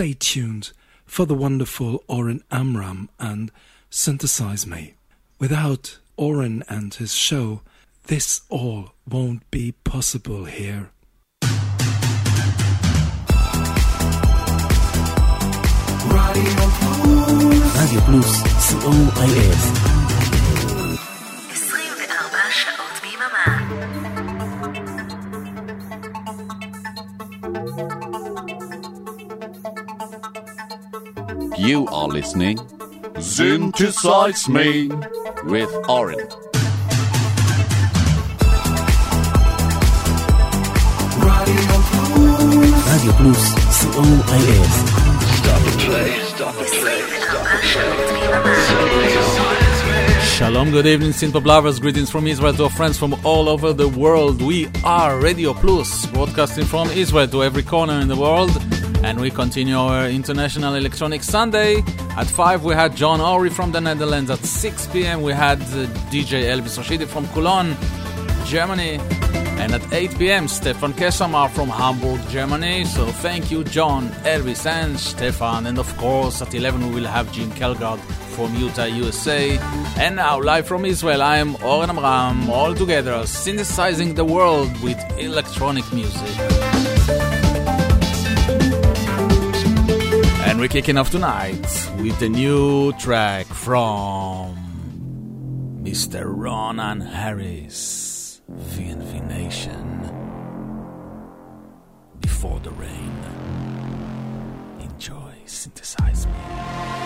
stay tuned for the wonderful Oren Amram and Synthesize Me. Without Oren and his show, this all won't be possible here. Radio Radio Plus, COIS. You are listening. Synthesize me with Oren. Radio Plus, COIS. Stop the play, stop the play, stop the play. Shalom, good evening, Synthpop lovers. Greetings from Israel to our friends from all over the world. We are Radio Plus, broadcasting from Israel to every corner in the world and we continue our International Electronic Sunday. At 5, we had John Ori from the Netherlands. At 6 p.m., we had uh, DJ Elvis Rashidi from Cologne, Germany. And at 8 p.m., Stefan Kesamar from Hamburg, Germany. So thank you, John, Elvis, and Stefan. And of course, at 11, we will have Jim Kelgard from Utah, USA. And now, live from Israel, I am Oren Amram, all together, synthesizing the world with electronic music. We're kicking off tonight with a new track from Mr. Ronan Harris, VNV Nation. Before the rain. Enjoy, synthesize me.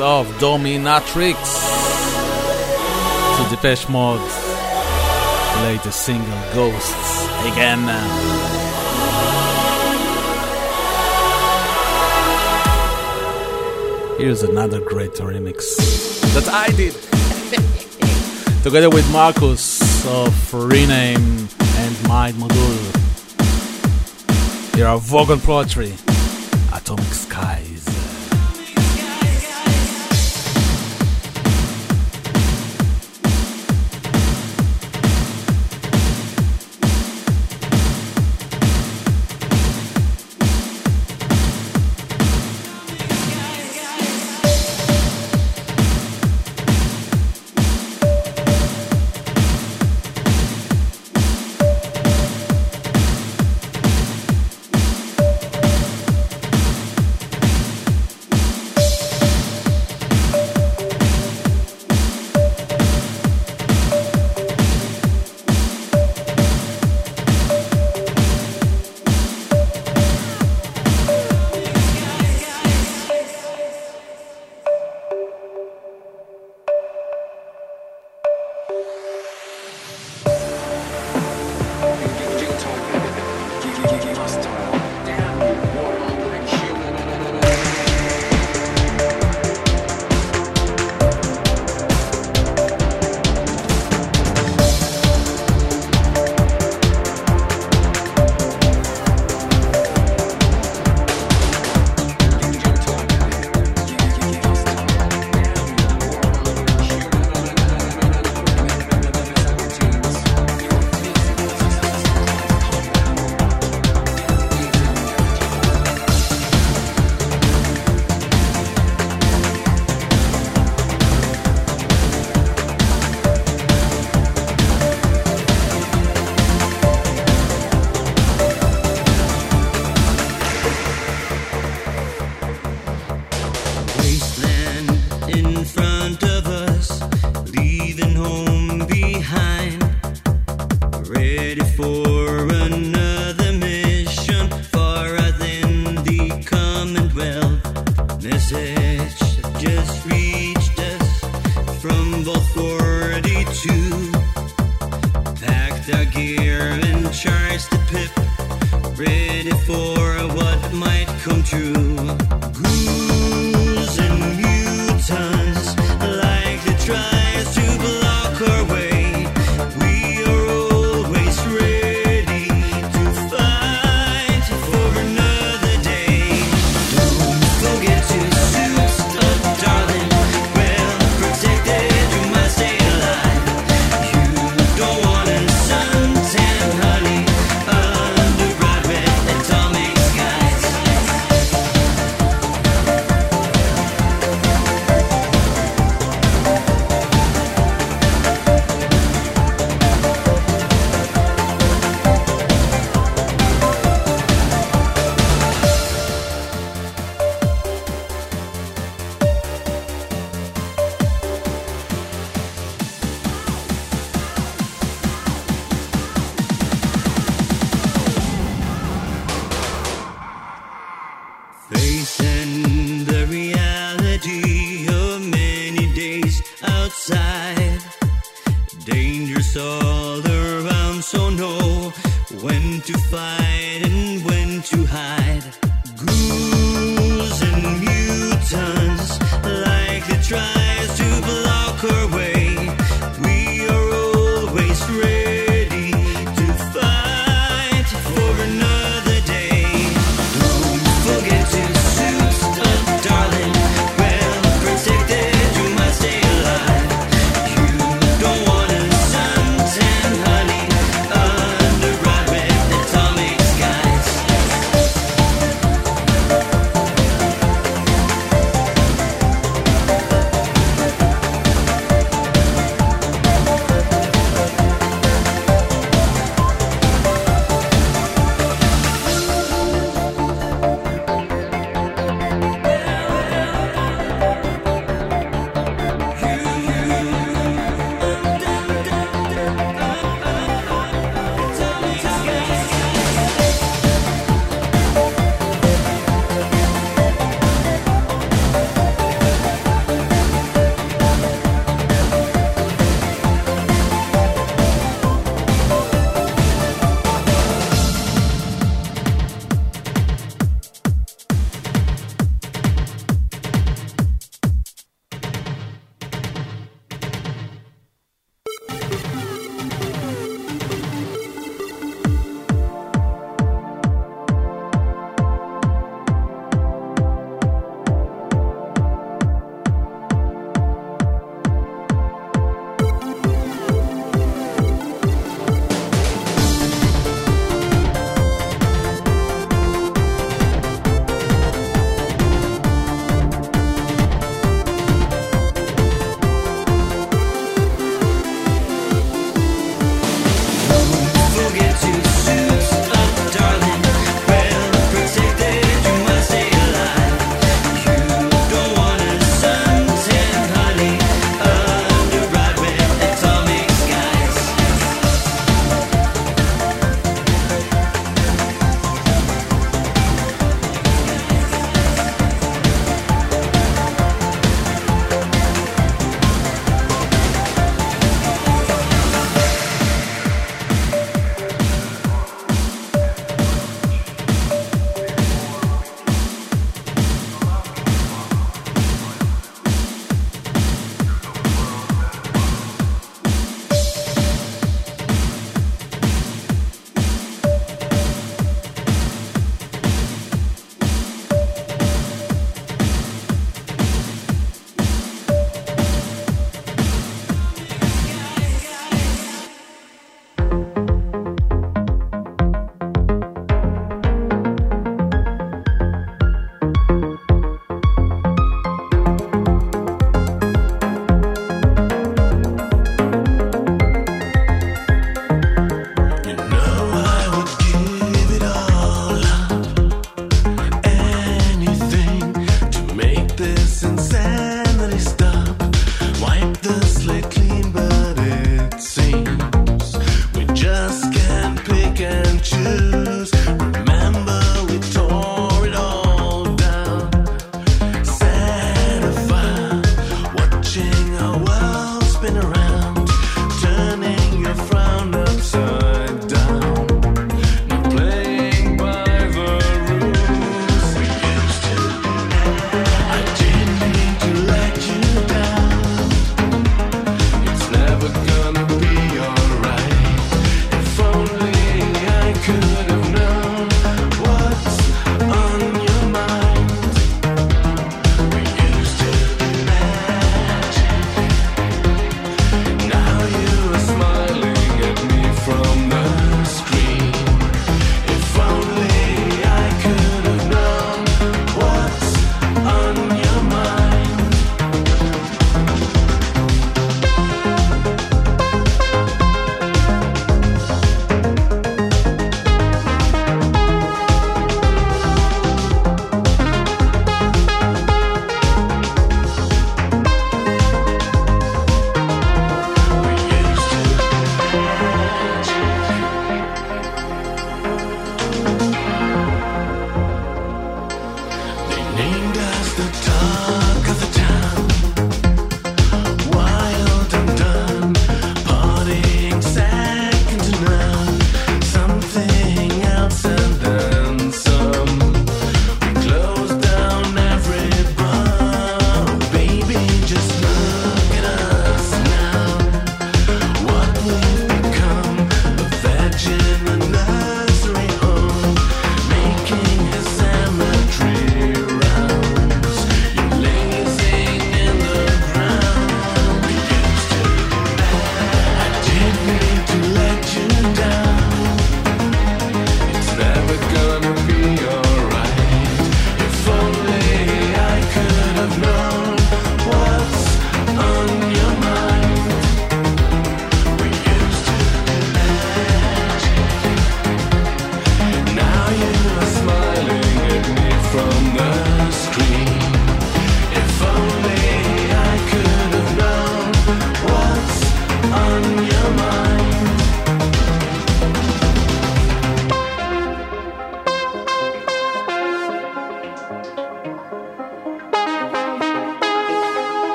Of Dominatrix to Depeche Mode latest single Ghosts again. Here's another great remix that I did together with Marcus of Rename and Mind Module. Here are Vogon Poetry,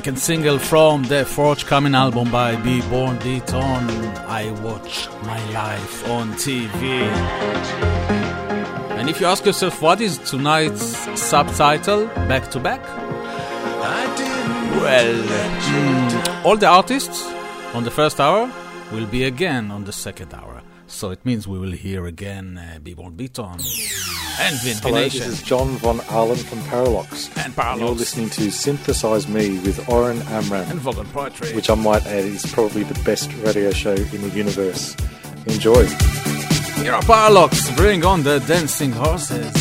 second single from the forthcoming album by Beborn Beton. I watch my life on TV. And if you ask yourself what is tonight's subtitle, back to back? Well, mm, all the artists on the first hour will be again on the second hour. So it means we will hear again uh, Beborn Beton and Vindication. Hello, this is John von Ahlen from Parralox and Barlow. You're listening to Synthesize Me with Oren Amram. And Vogon Poetry. Which I might add is probably the best radio show in the universe. Enjoy. Here are Parralox. Bring on the dancing horses.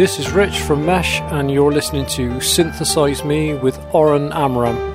This is Rich from Mesh, and you're listening to Synthesize Me with Oren Amram.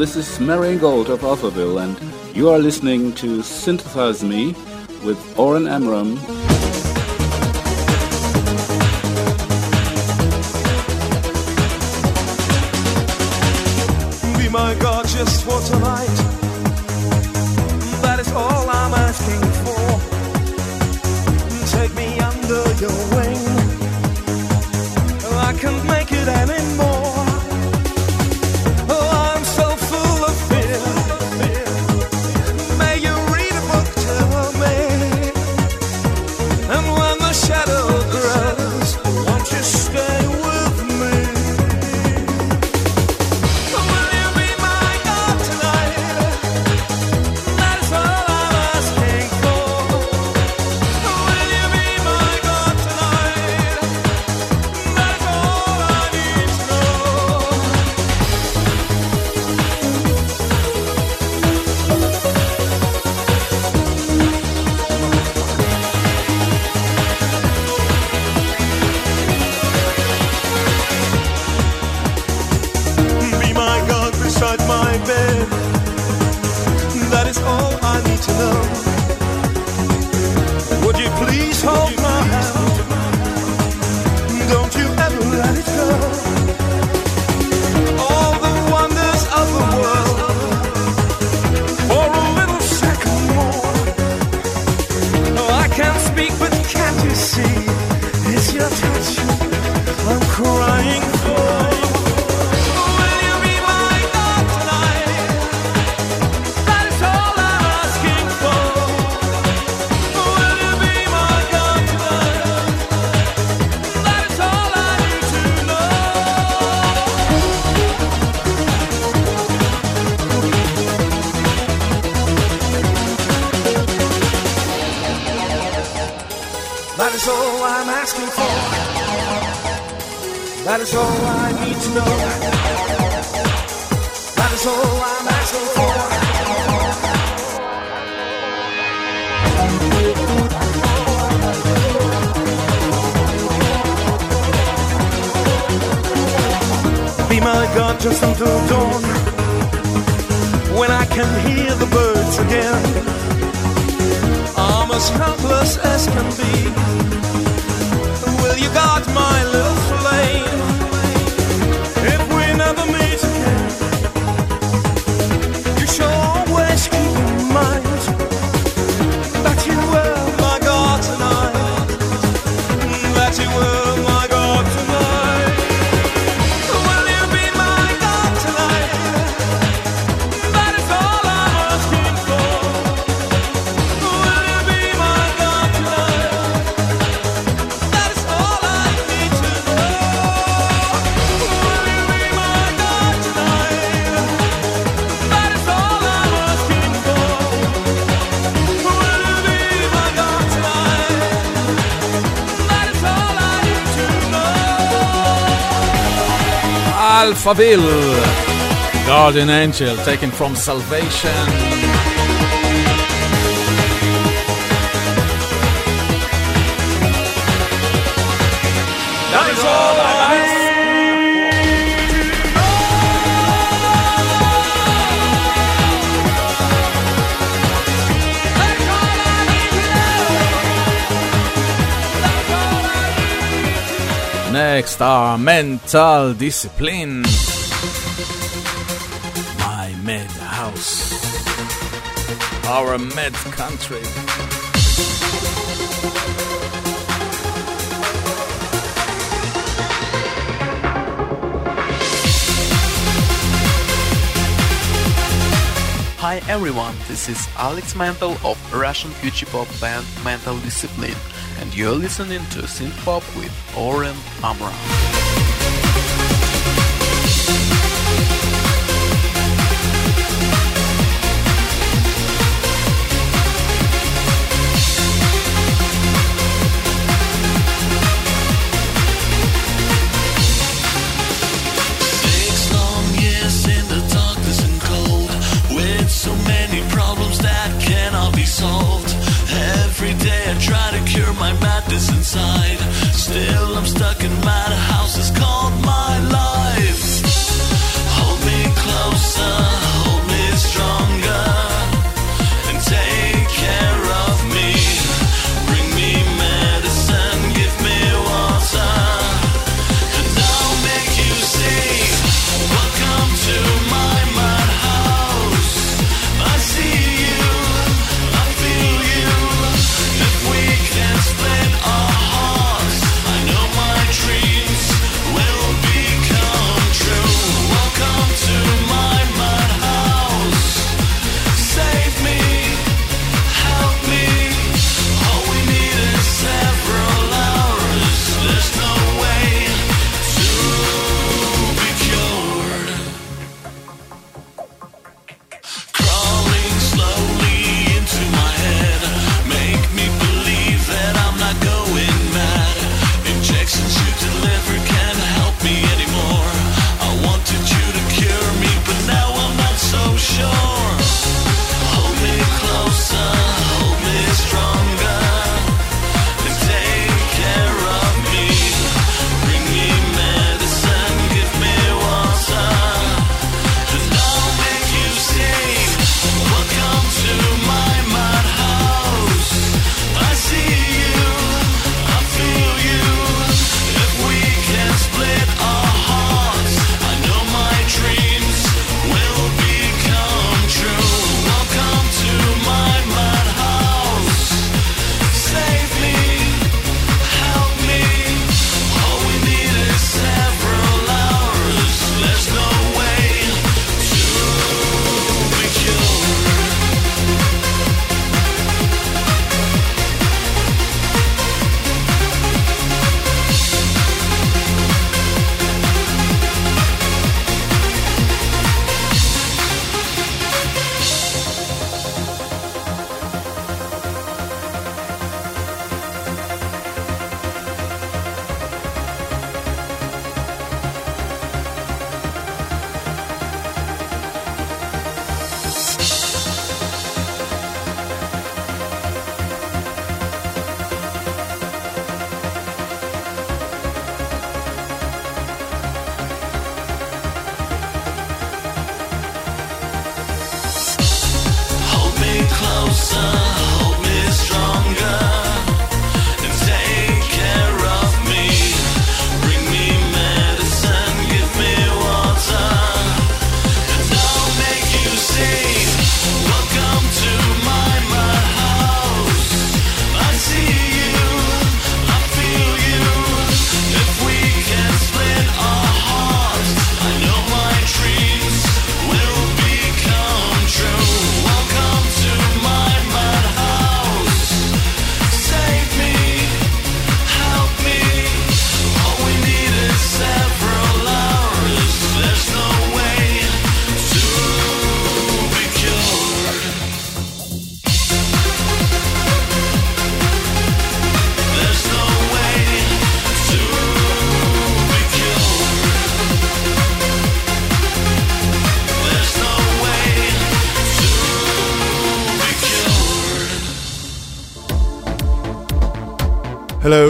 this is Marian Gold of Alphaville, and you are listening to Synthesize Me with Oren Amram. Be my God, just what! That is all I'm asking for. That is all I need to know. That is all I'm asking for. Be my God just until dawn when I can hear the birds again I'm as helpless as can be. Will you guard my love? Faville. Guardian Angel, taken from Salvation. That is all next are Mental Discipline. My Mad House. Our Med Country. Hi everyone, this is Alex Mental of Russian future pop band Mental Discipline and you're listening to Synth Pop with Oren Amram.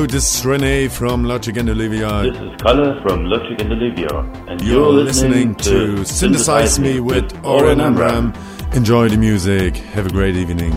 Hello, this is Rene from Logic and Olivia. This is Kalle from Logic and Olivia, and You're, you're, listening, to Synthesize Me with Oren Amram. Enjoy the music. Have a great evening.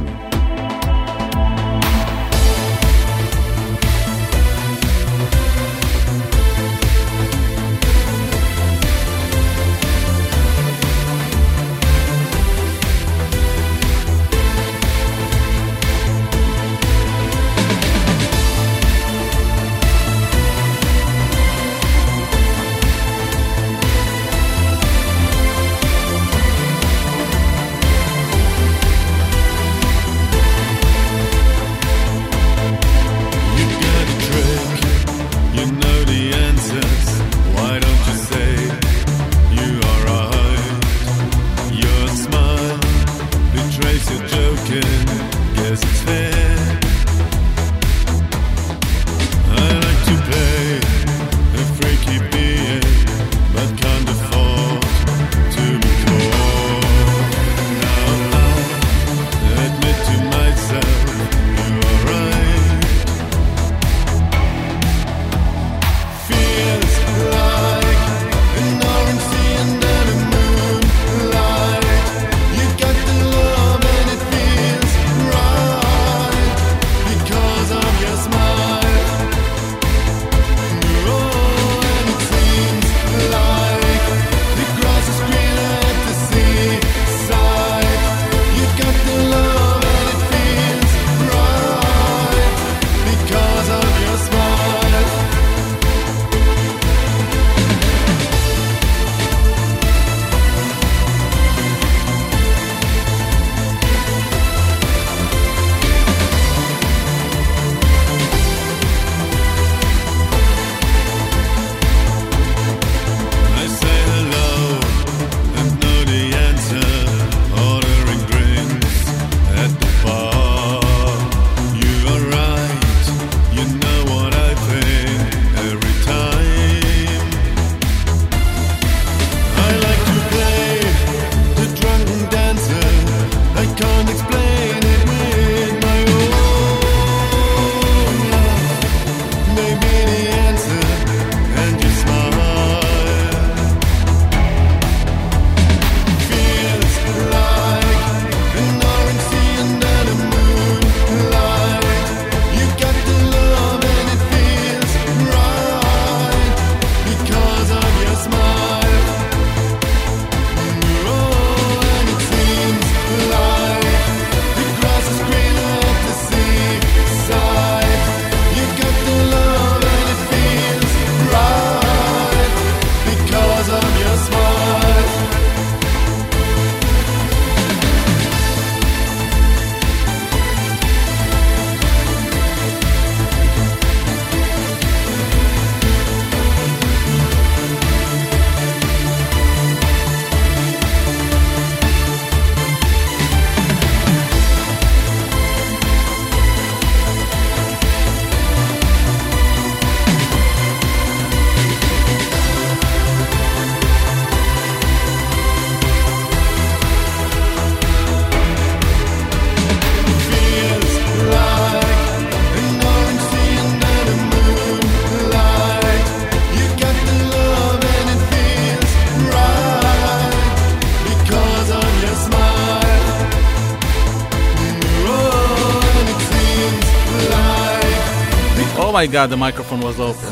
My god, the microphone was open.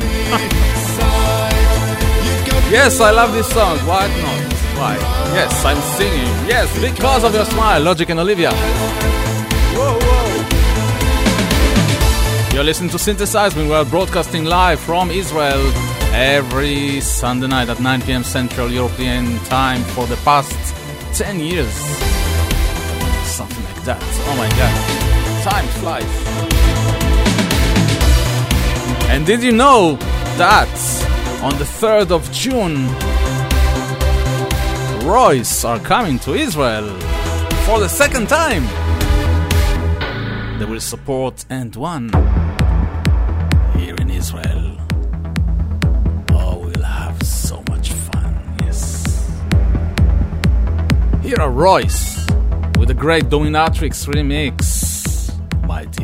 yes, I love this song. Why not? Why? Yes, I'm singing. Yes, because of your smile, Logic and Olivia. You're listening to Synthesize. We're broadcasting live from Israel every Sunday night at 9 p.m. Central European Time for the past 10 years. Something like that. Oh my god. Time flies. And did you know that on the 3rd of June, Royce are coming to Israel for the second time? They will support And One here in Israel. Oh, we'll have so much fun, yes. Here are Royce with a great Dominatrix remix, My Dearest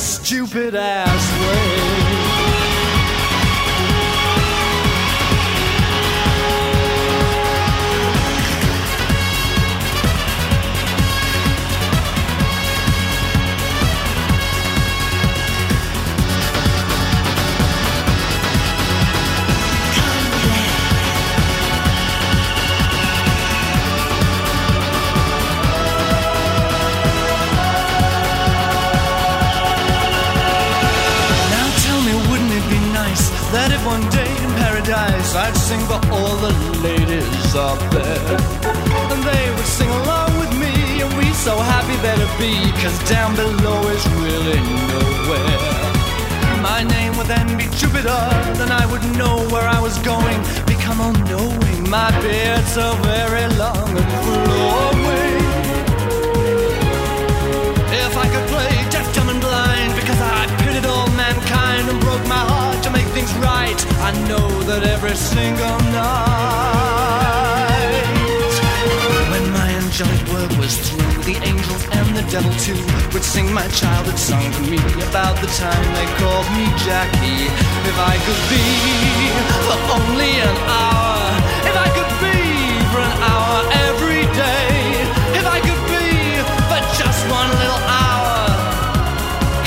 stupid ass way. Cause down below is really nowhere. My name would then be Jupiter, then I would know where I was going, become all knowing. My beard so very long and flowing. If I could play deaf, dumb, and blind, because I pitied all mankind and broke my heart to make things right, I know that every single night, devil too would sing my childhood song to me about the time they called me Jackie. If I could be for only an hour, if I could be for an hour every day, if I could be for just one little hour,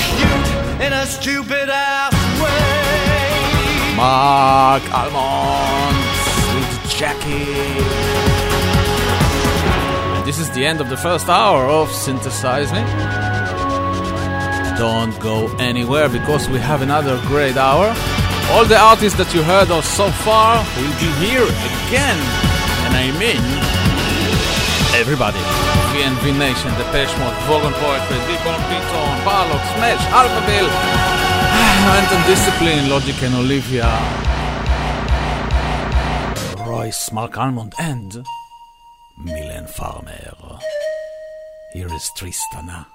cute in a stupid ass way. Marc Almond Jacky. This is the end of the first hour of Synthesize Me. Don't go anywhere because we have another great hour. All the artists that you heard of so far will be here again. And I mean everybody. VNV Nation, Depeche Mode, Vogon Poetry, Beborn Beton, Parralox, Mesh, Alphaville, Mental Discipline, Logic and Olivia, Royce, Marc Almond, and Farmer. Here is Tristana.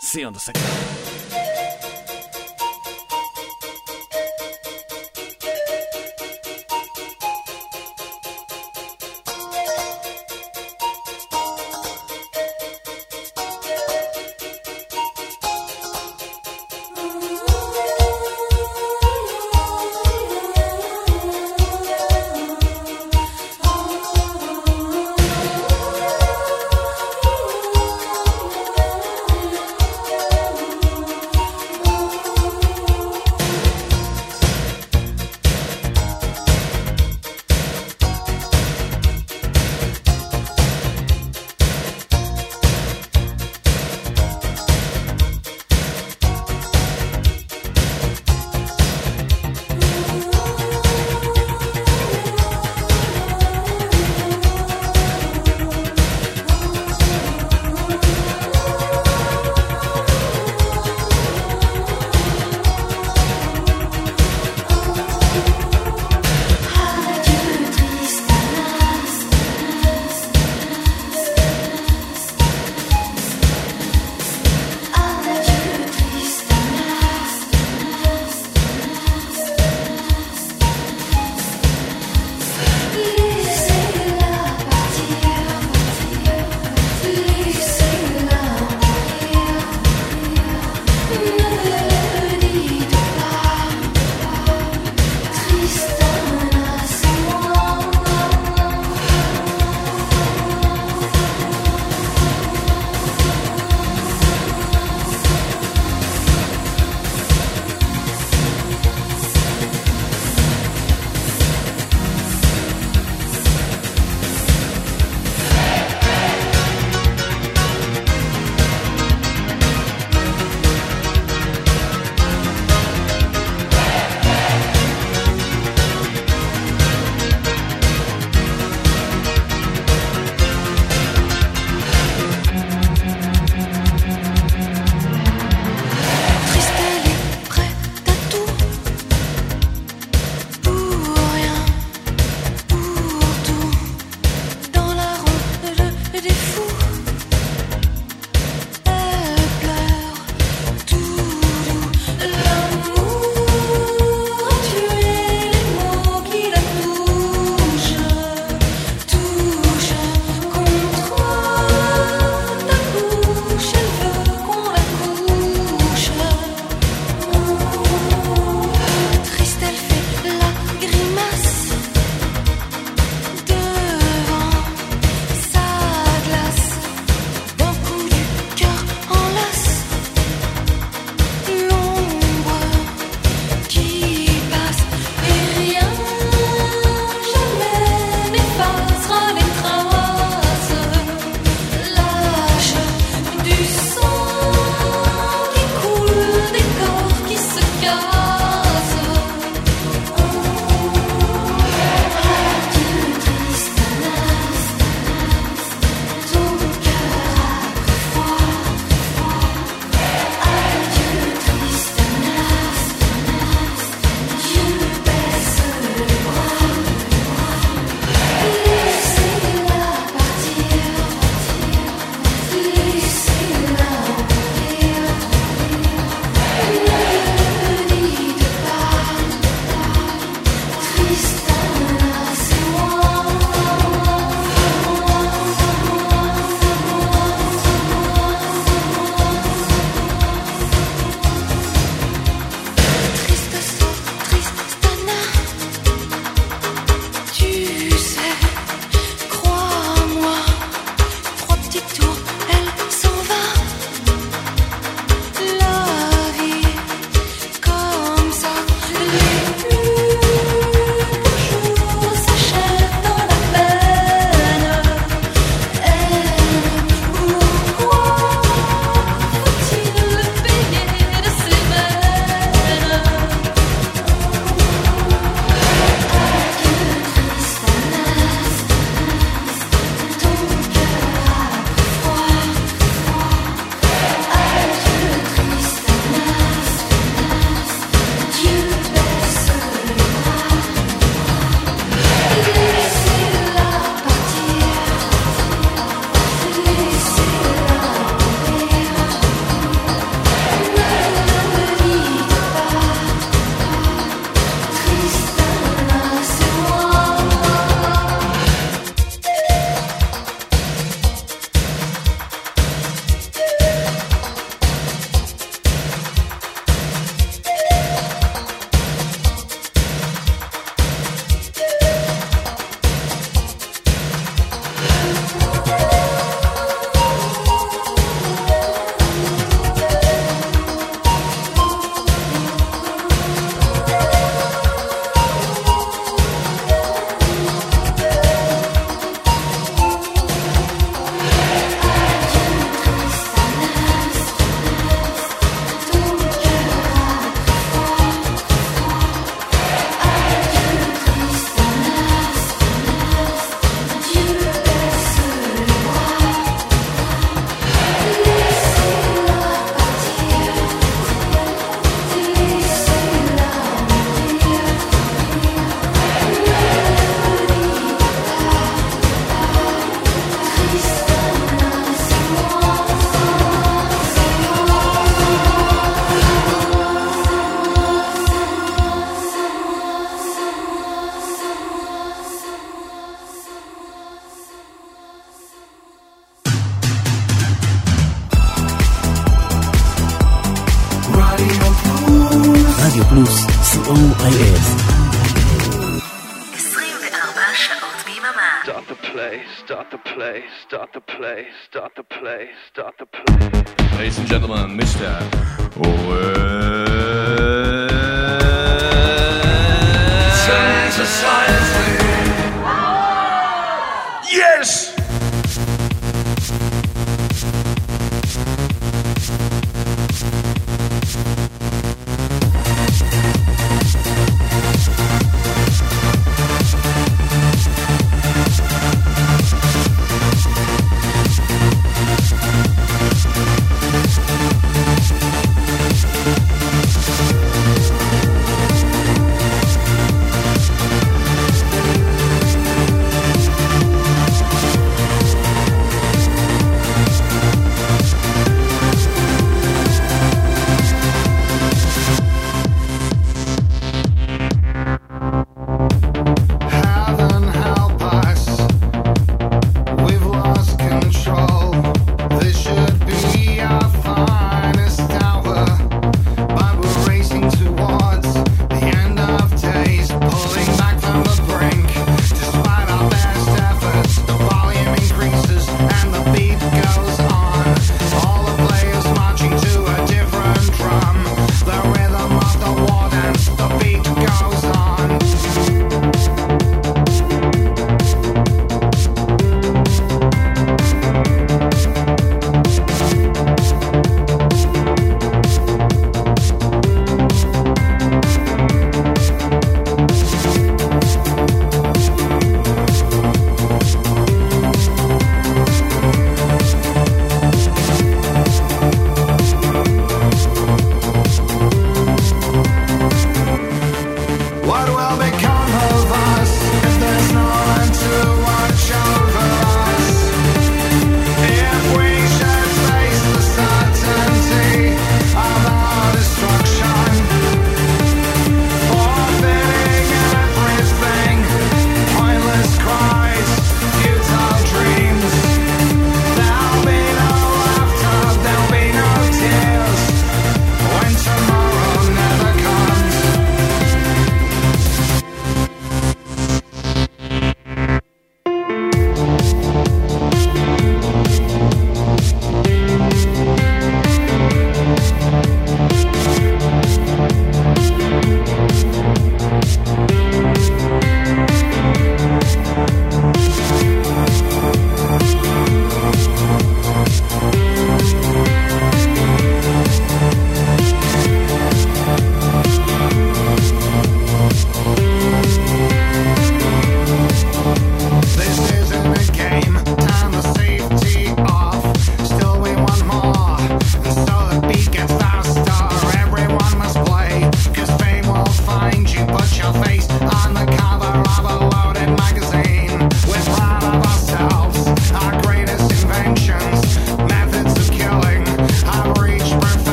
See you on the second.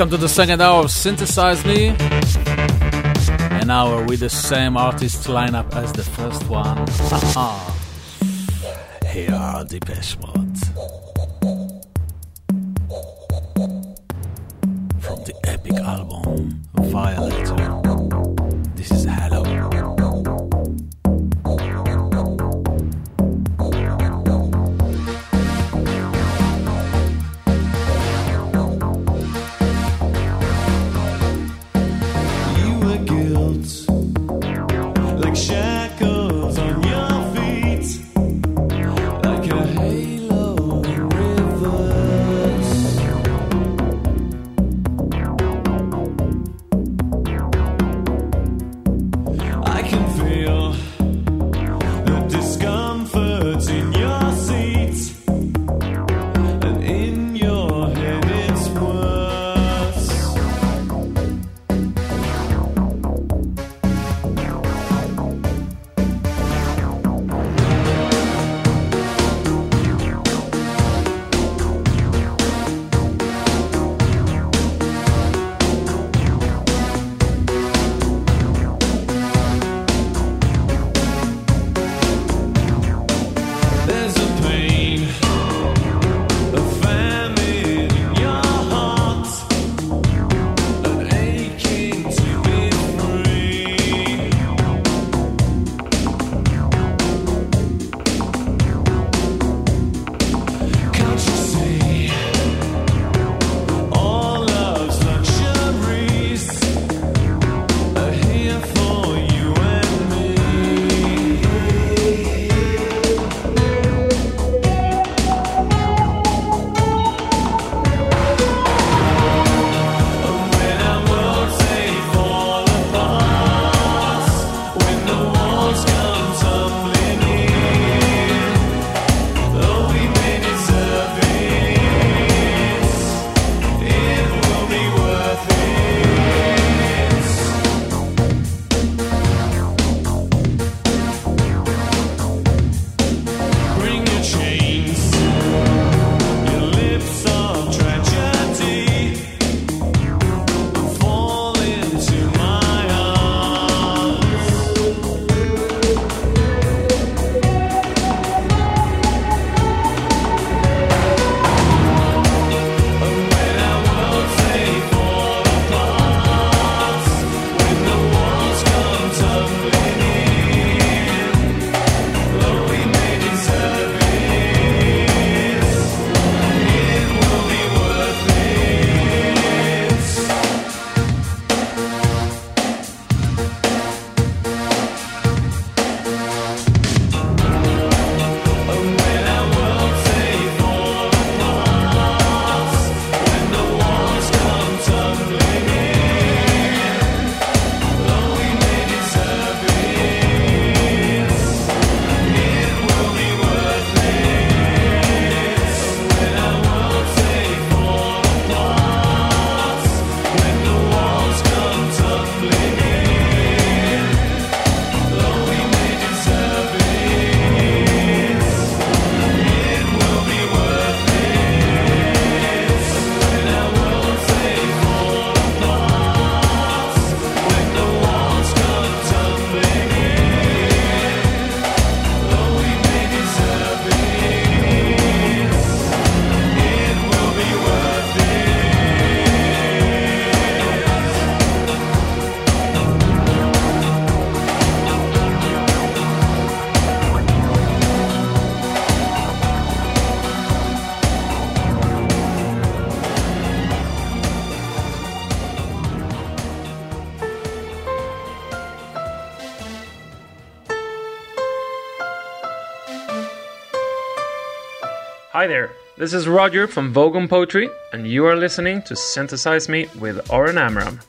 Welcome to the second hour of Synthesize Me. An hour with the same artist lineup as the first one. Here are the best ones. Hi there, this is Roger from Vogon Poetry, and you are listening to Synthesize Me with Oren Amram.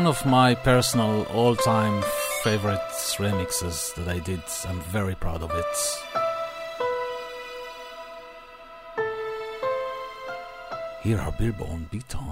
One of my personal all time favorite remixes that I did. I'm very proud of it. Here are Beborn Beton.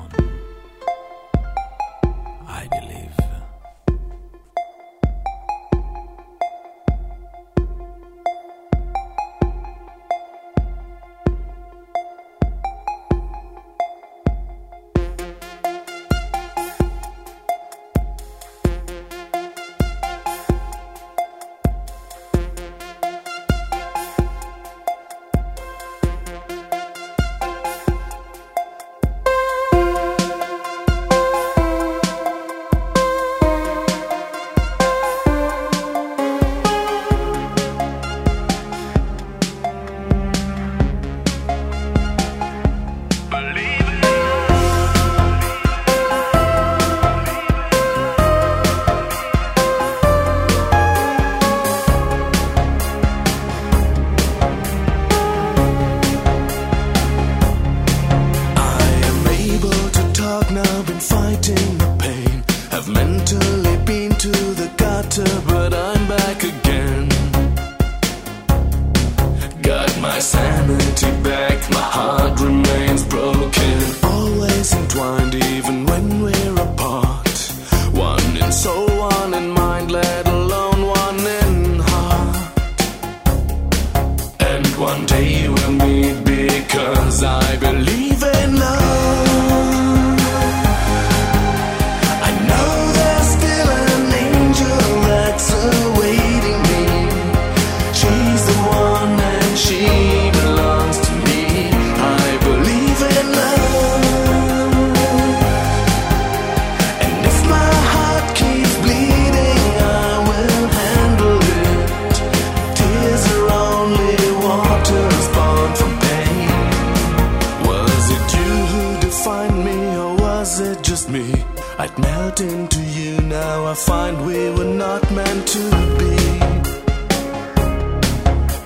I'd melt into you, now I find we were not meant to be.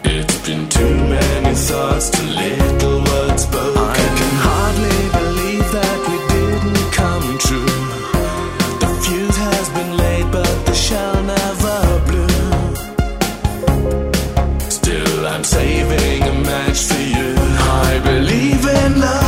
It's been too many thoughts, too little words spoken. I can hardly believe that we didn't come true. The fuse has been laid, but the shell never blew. Still, I'm saving a match for you. I believe in love.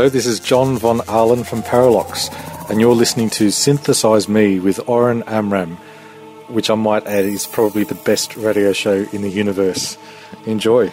Hello, this is John von Ahlen from Parralox, and you're listening to Synthesize Me with Oren Amram. which I might add is probably the best radio show in the universe. Enjoy.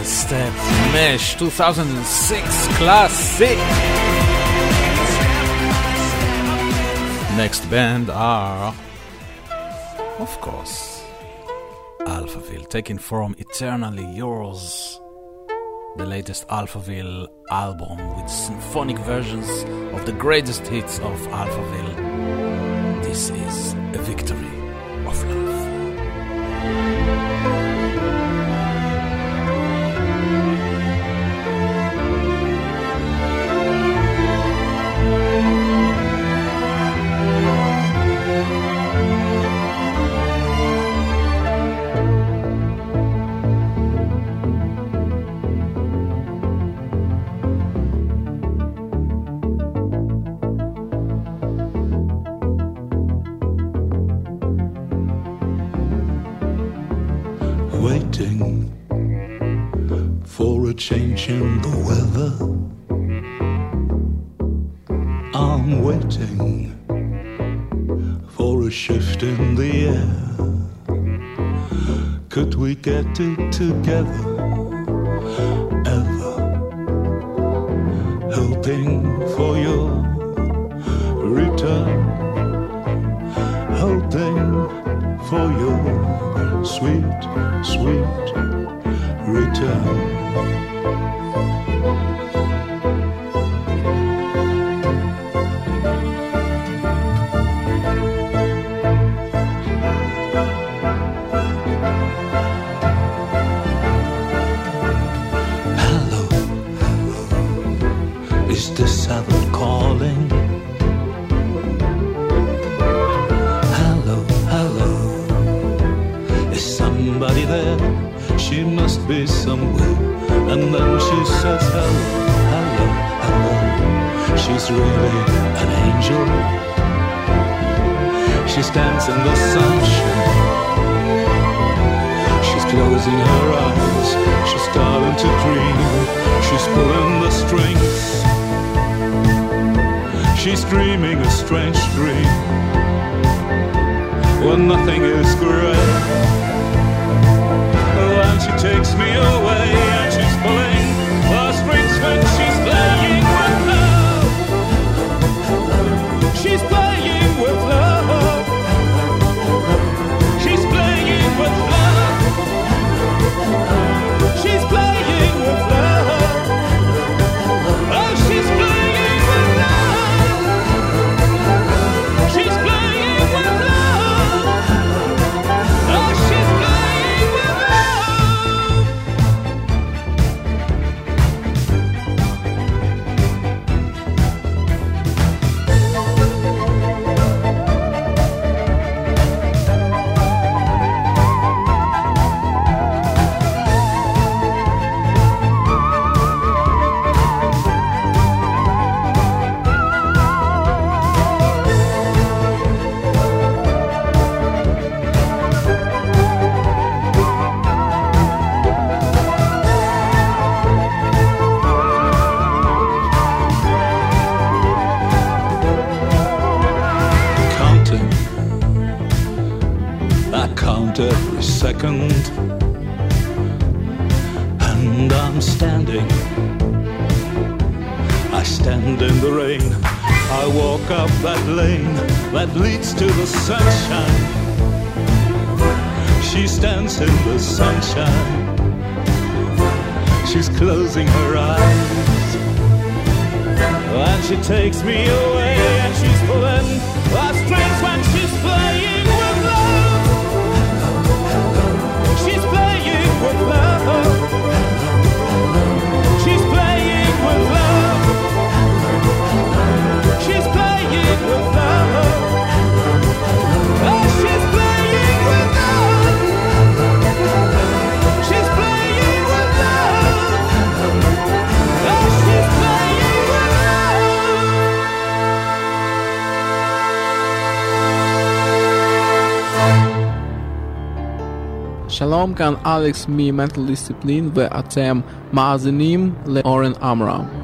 Step Mesh 2006 classic. Next band are, of course, Alphaville, taken from Eternally Yours, the latest Alphaville album with symphonic versions of the greatest hits of Alphaville. This is a victory of love. Change in the weather. I'm waiting for a shift in the air. Could we get it together? Ever hoping for your return, hoping for your sweet, sweet return. Strange dream when nothing is great. Oh, and she takes me away, count every second, and I'm standing. I stand in the rain. I walk up that lane that leads to the sunshine. She stands in the sunshine. She's closing her eyes. And she takes me away and she's pulling the strings when she's playing with Shalom can Alex mi mental discipline ve atem maazenim le Oren Amram.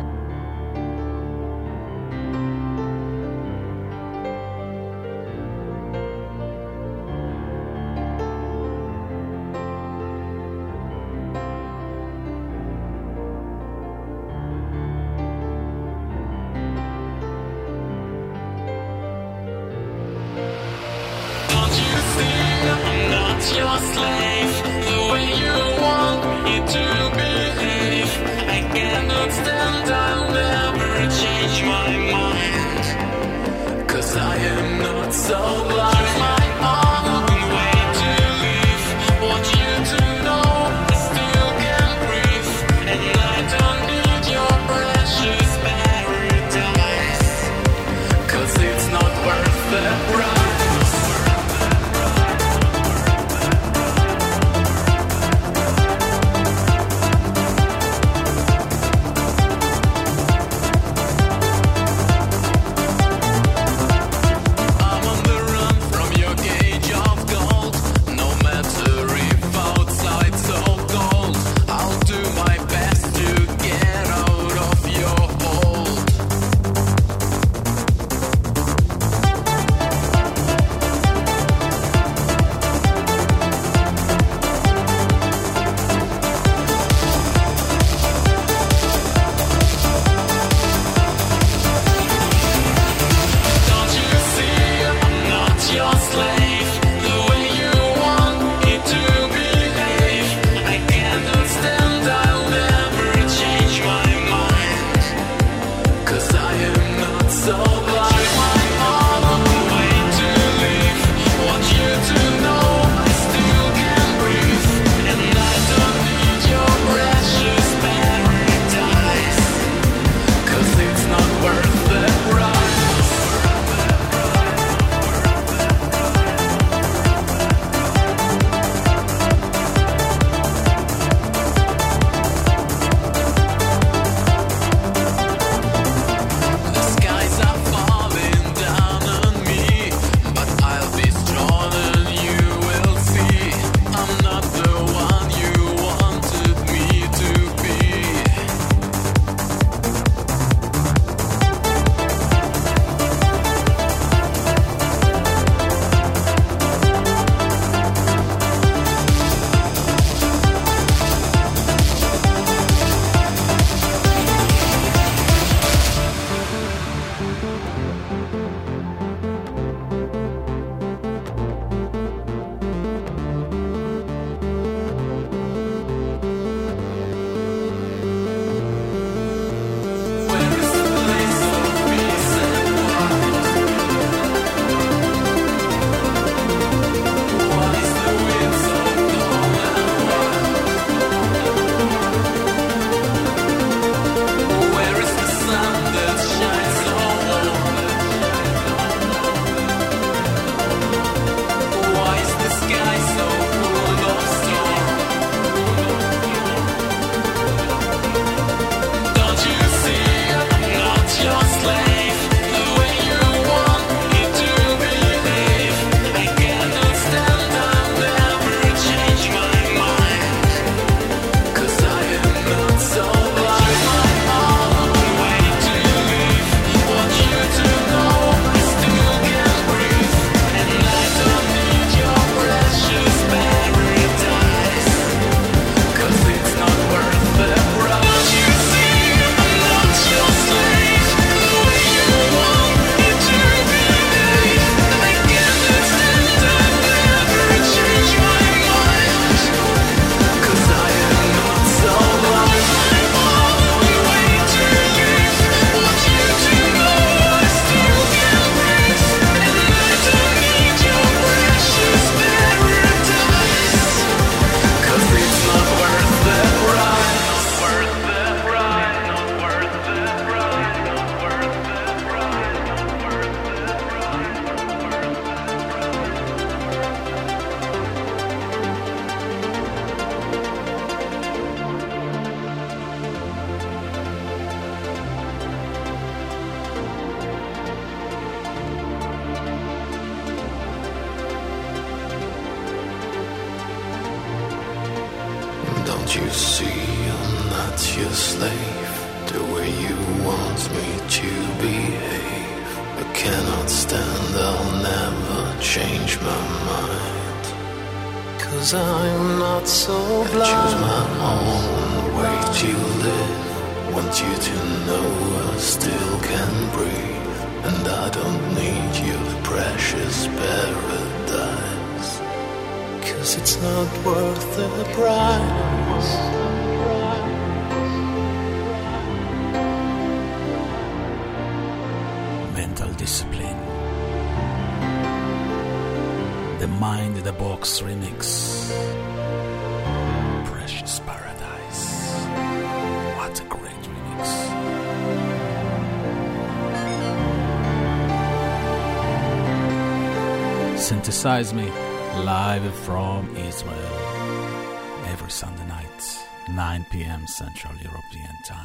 9 p.m. Central European Time.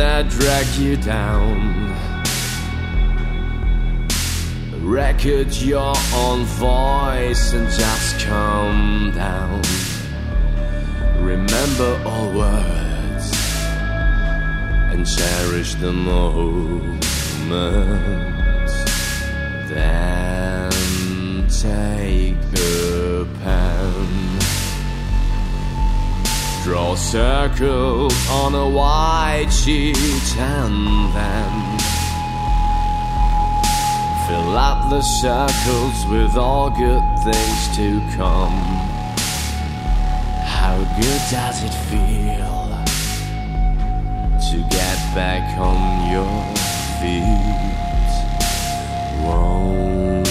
That drag you down. Record your own voice and just calm down. Remember all words and cherish the moment. Then take the pen. Draw circles on a white and then fill up the circles with all good things to come. How good does it feel to get back on your feet? Won't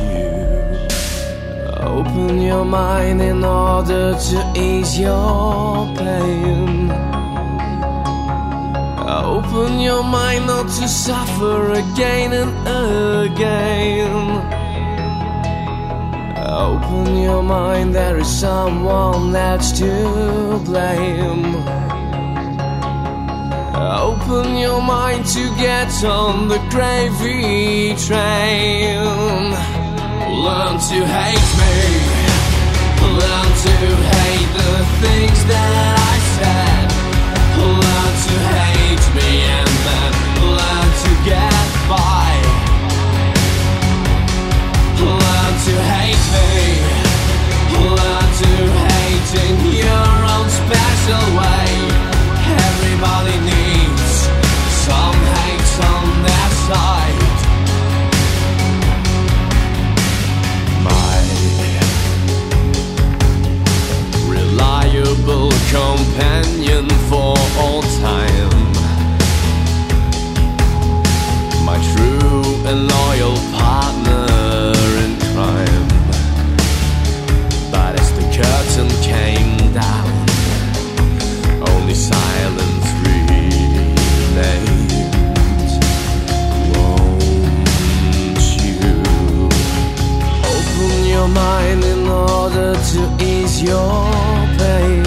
you open your mind in order to ease your pain? Your mind not to suffer again and again. Open your mind, there is someone that's to blame. Open your mind to get on the gravy train. Learn to hate me. Learn to hate the things that I said. Learn to hate me get by. Learn to hate me. Learn to hate in your own special way. Everybody needs some hate on their side. My reliable companion for all time. True and loyal partner in crime. But as the curtain came down, only silence remained. Won't you open your mind in order to ease your pain?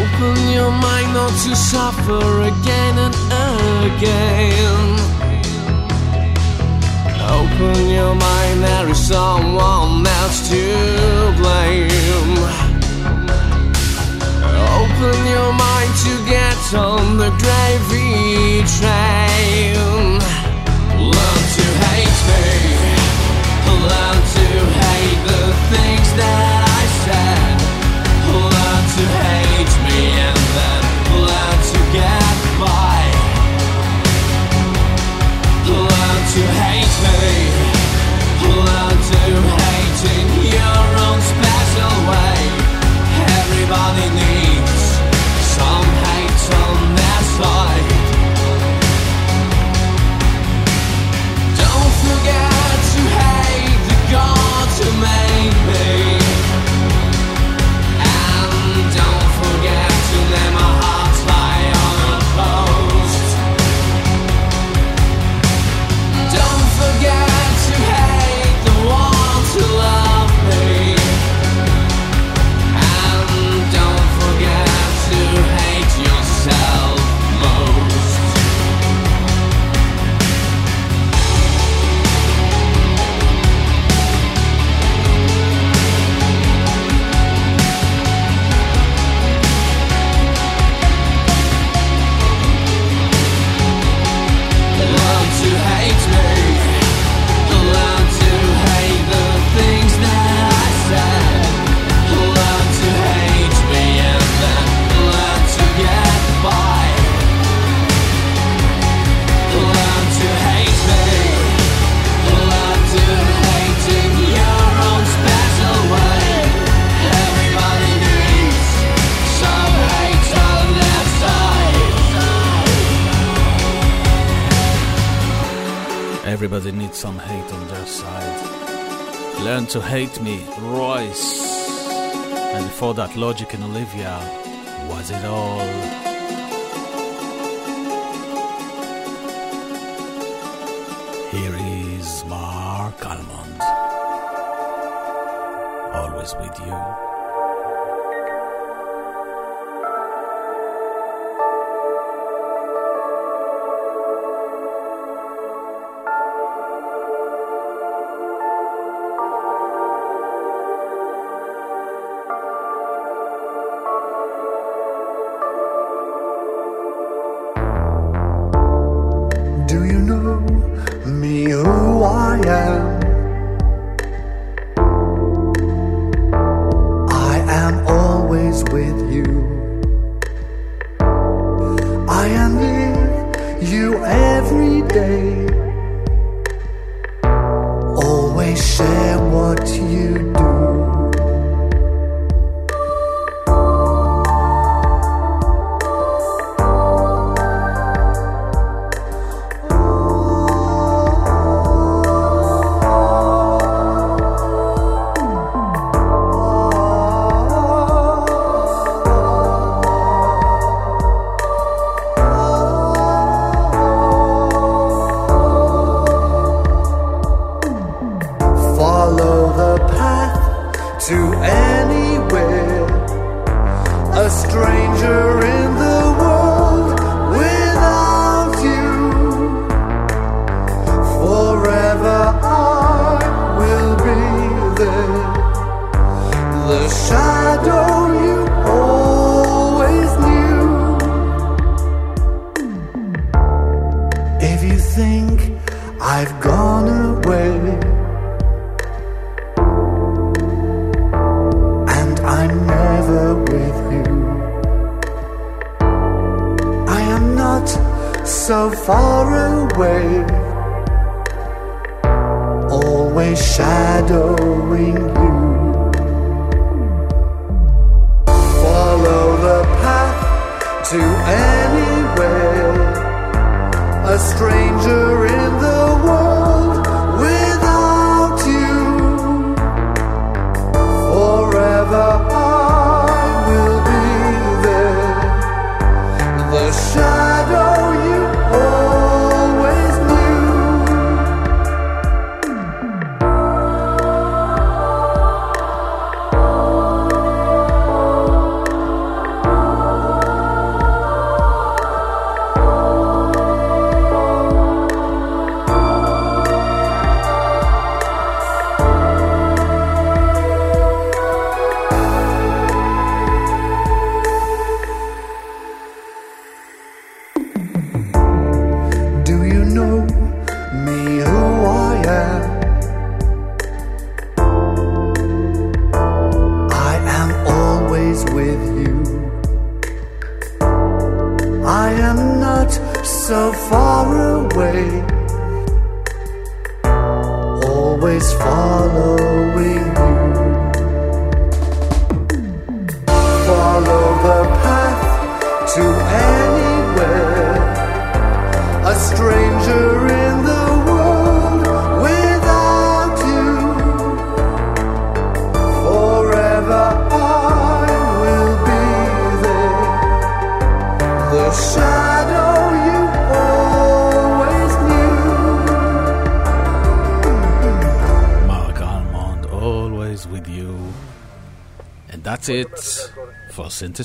Open your mind not to suffer again again. Open your mind, there is someone else to blame. Open your mind to get on the gravy train. Everybody needs some hate on their side. Learn to hate me, Royce. And before that, Logic and Olivia. Was it all?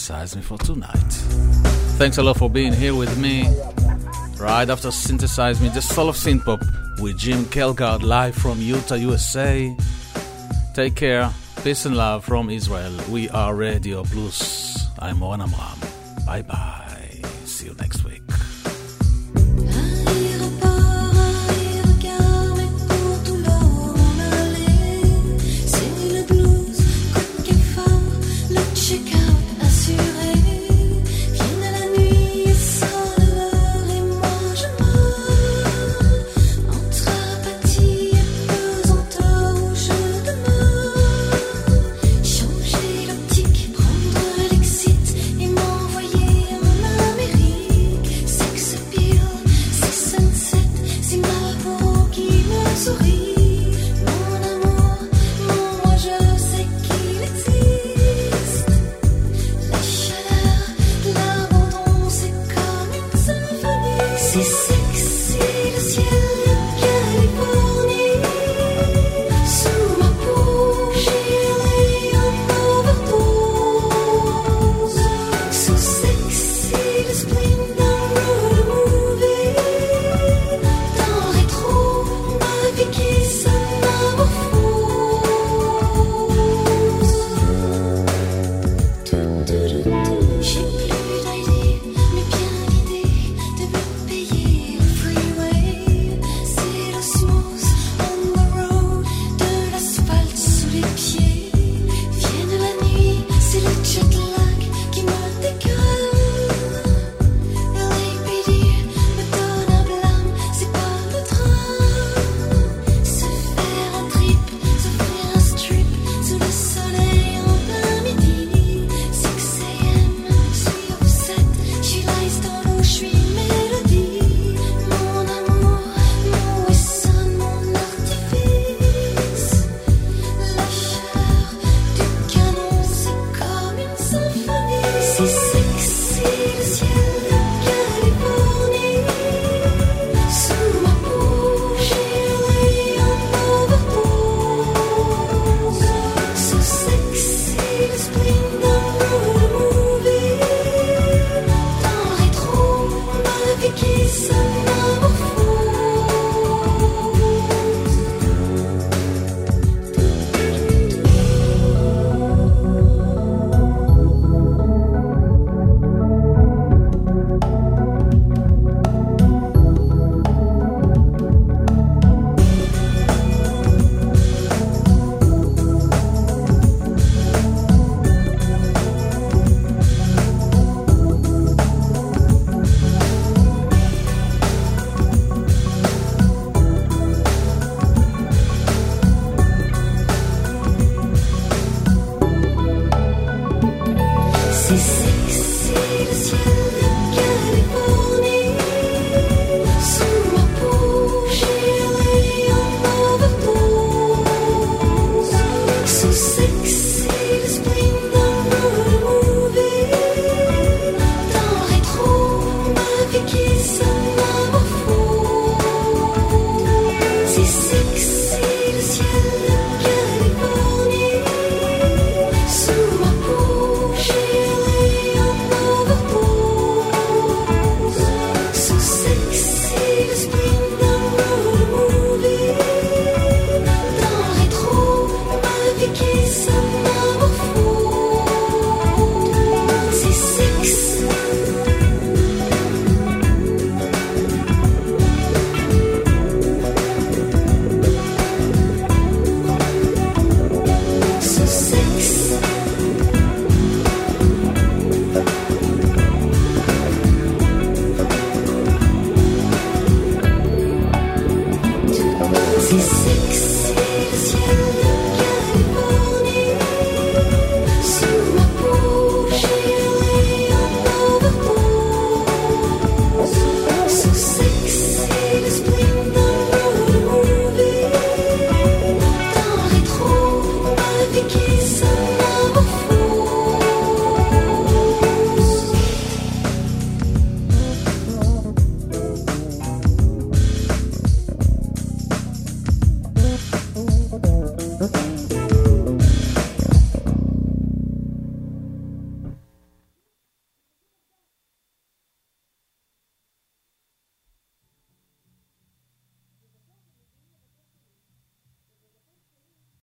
Synthesize Me for Tonight. Thanks a lot for being here with me. Right after Synthesize Me, the soul of synth pop with Jim Kelgard live from Utah, USA. Take care, peace and love from Israel. We are Radio Plus. I'm Oren Amram. Bye bye.